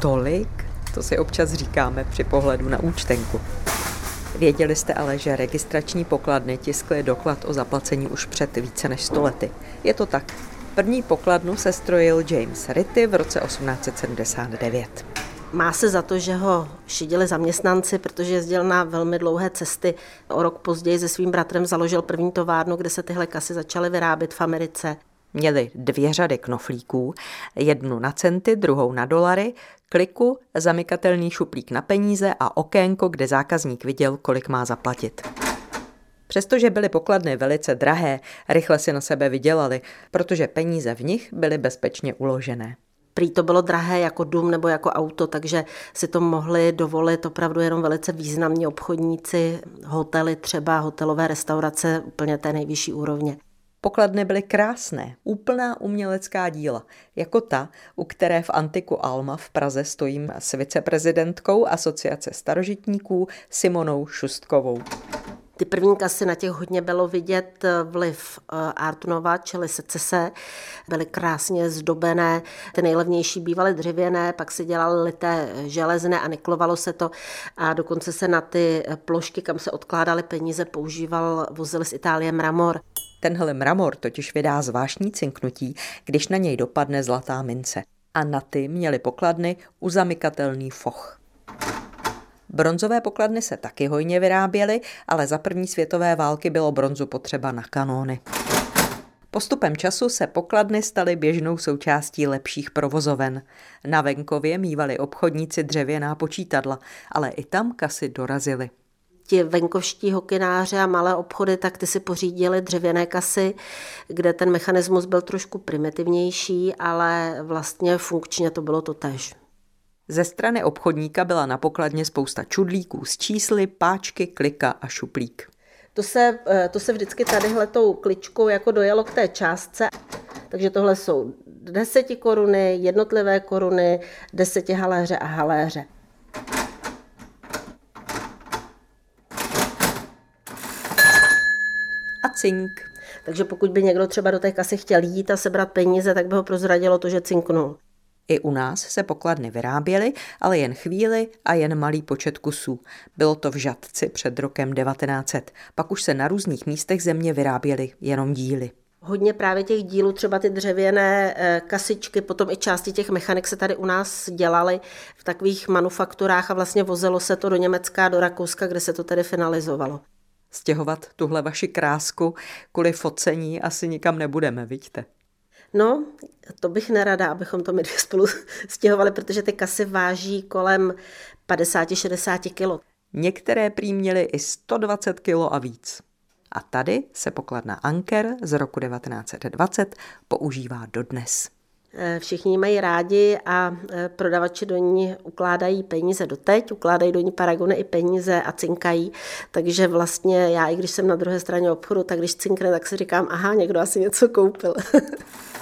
Tolik? To si občas říkáme při pohledu na účtenku. Věděli jste ale, že registrační pokladny tiskly doklad o zaplacení už před více než stolety. Je to tak. První pokladnu se strojil James Ritty v roce 1879. Má se za to, že ho šidili zaměstnanci, protože jezdil na velmi dlouhé cesty. O rok později se svým bratrem založil první továrnu, kde se tyhle kasy začaly vyrábět v Americe. Měli dvě řady knoflíků, jednu na centy, druhou na dolary, kliku, zamykatelný šuplík na peníze a okénko, kde zákazník viděl, kolik má zaplatit. Přestože byly pokladny velice drahé, rychle si na sebe vydělali, protože peníze v nich byly bezpečně uložené. Prý to bylo drahé jako dům nebo jako auto, takže si to mohli dovolit opravdu jenom velice významní obchodníci, hotely třeba, hotelové restaurace úplně té nejvyšší úrovně. Pokladny byly krásné, úplná umělecká díla, jako ta, u které v Antiku Alma v Praze stojím s viceprezidentkou Asociace starožitníků Simonou Šustkovou. Ty první kasy na těch hodně bylo vidět eh, vliv eh, Artunova, čili secese, byly krásně zdobené, ty nejlevnější bývaly dřevěné, pak se dělaly lité železné a niklovalo se to a dokonce se na ty plošky, kam se odkládaly peníze, používal, vozil z Itálie mramor. Tenhle mramor totiž vydá zvláštní cinknutí, když na něj dopadne zlatá mince. A na ty měly pokladny uzamykatelný foch. Bronzové pokladny se taky hojně vyráběly, ale za první světové války bylo bronzu potřeba na kanóny. Postupem času se pokladny staly běžnou součástí lepších provozoven. Na venkově mývali obchodníci dřevěná počítadla, ale i tam kasy dorazily ti venkovští hokináři a malé obchody, tak ty si pořídili dřevěné kasy, kde ten mechanismus byl trošku primitivnější, ale vlastně funkčně to bylo to tež. Ze strany obchodníka byla na pokladně spousta čudlíků s čísly, páčky, klika a šuplík. To se, eh, to se vždycky tadyhle tou kličkou jako dojelo k té částce. Takže tohle jsou deseti koruny, jednotlivé koruny, deseti haléře a haléře. A cink. Takže pokud by někdo třeba do té kasy chtěl jít a sebrat peníze, tak by ho prozradilo to, že cinknul. I u nás se pokladny vyráběly, ale jen chvíli a jen malý počet kusů. Bylo to v Žadci před rokem 1900. Pak už se na různých místech země vyráběly jenom díly. Hodně právě těch dílů, třeba ty dřevěné eh, kasičky, potom i části těch mechanik se tady u nás dělaly v takových manufakturách a vlastně vozilo se to do Německa, do Rakouska, kde se to tedy finalizovalo. Stěhovat tuhle vaši krásku kvůli focení asi nikam nebudeme, vidíte. No, to bych nerada, abychom to my dvě spolu stěhovali, protože ty kasy váží kolem 50-60 kg. Některé prý měly i 120 kg a víc. A tady se pokladna Anker z roku 1920 používá dodnes. Eh, všichni mají rádi a eh, prodavači do ní ukládají peníze doteď, ukládají do ní paragony i peníze a cinkají. Takže vlastně já, i když jsem na druhé straně obchodu, tak když cinkne, tak si říkám, aha, někdo asi něco koupil.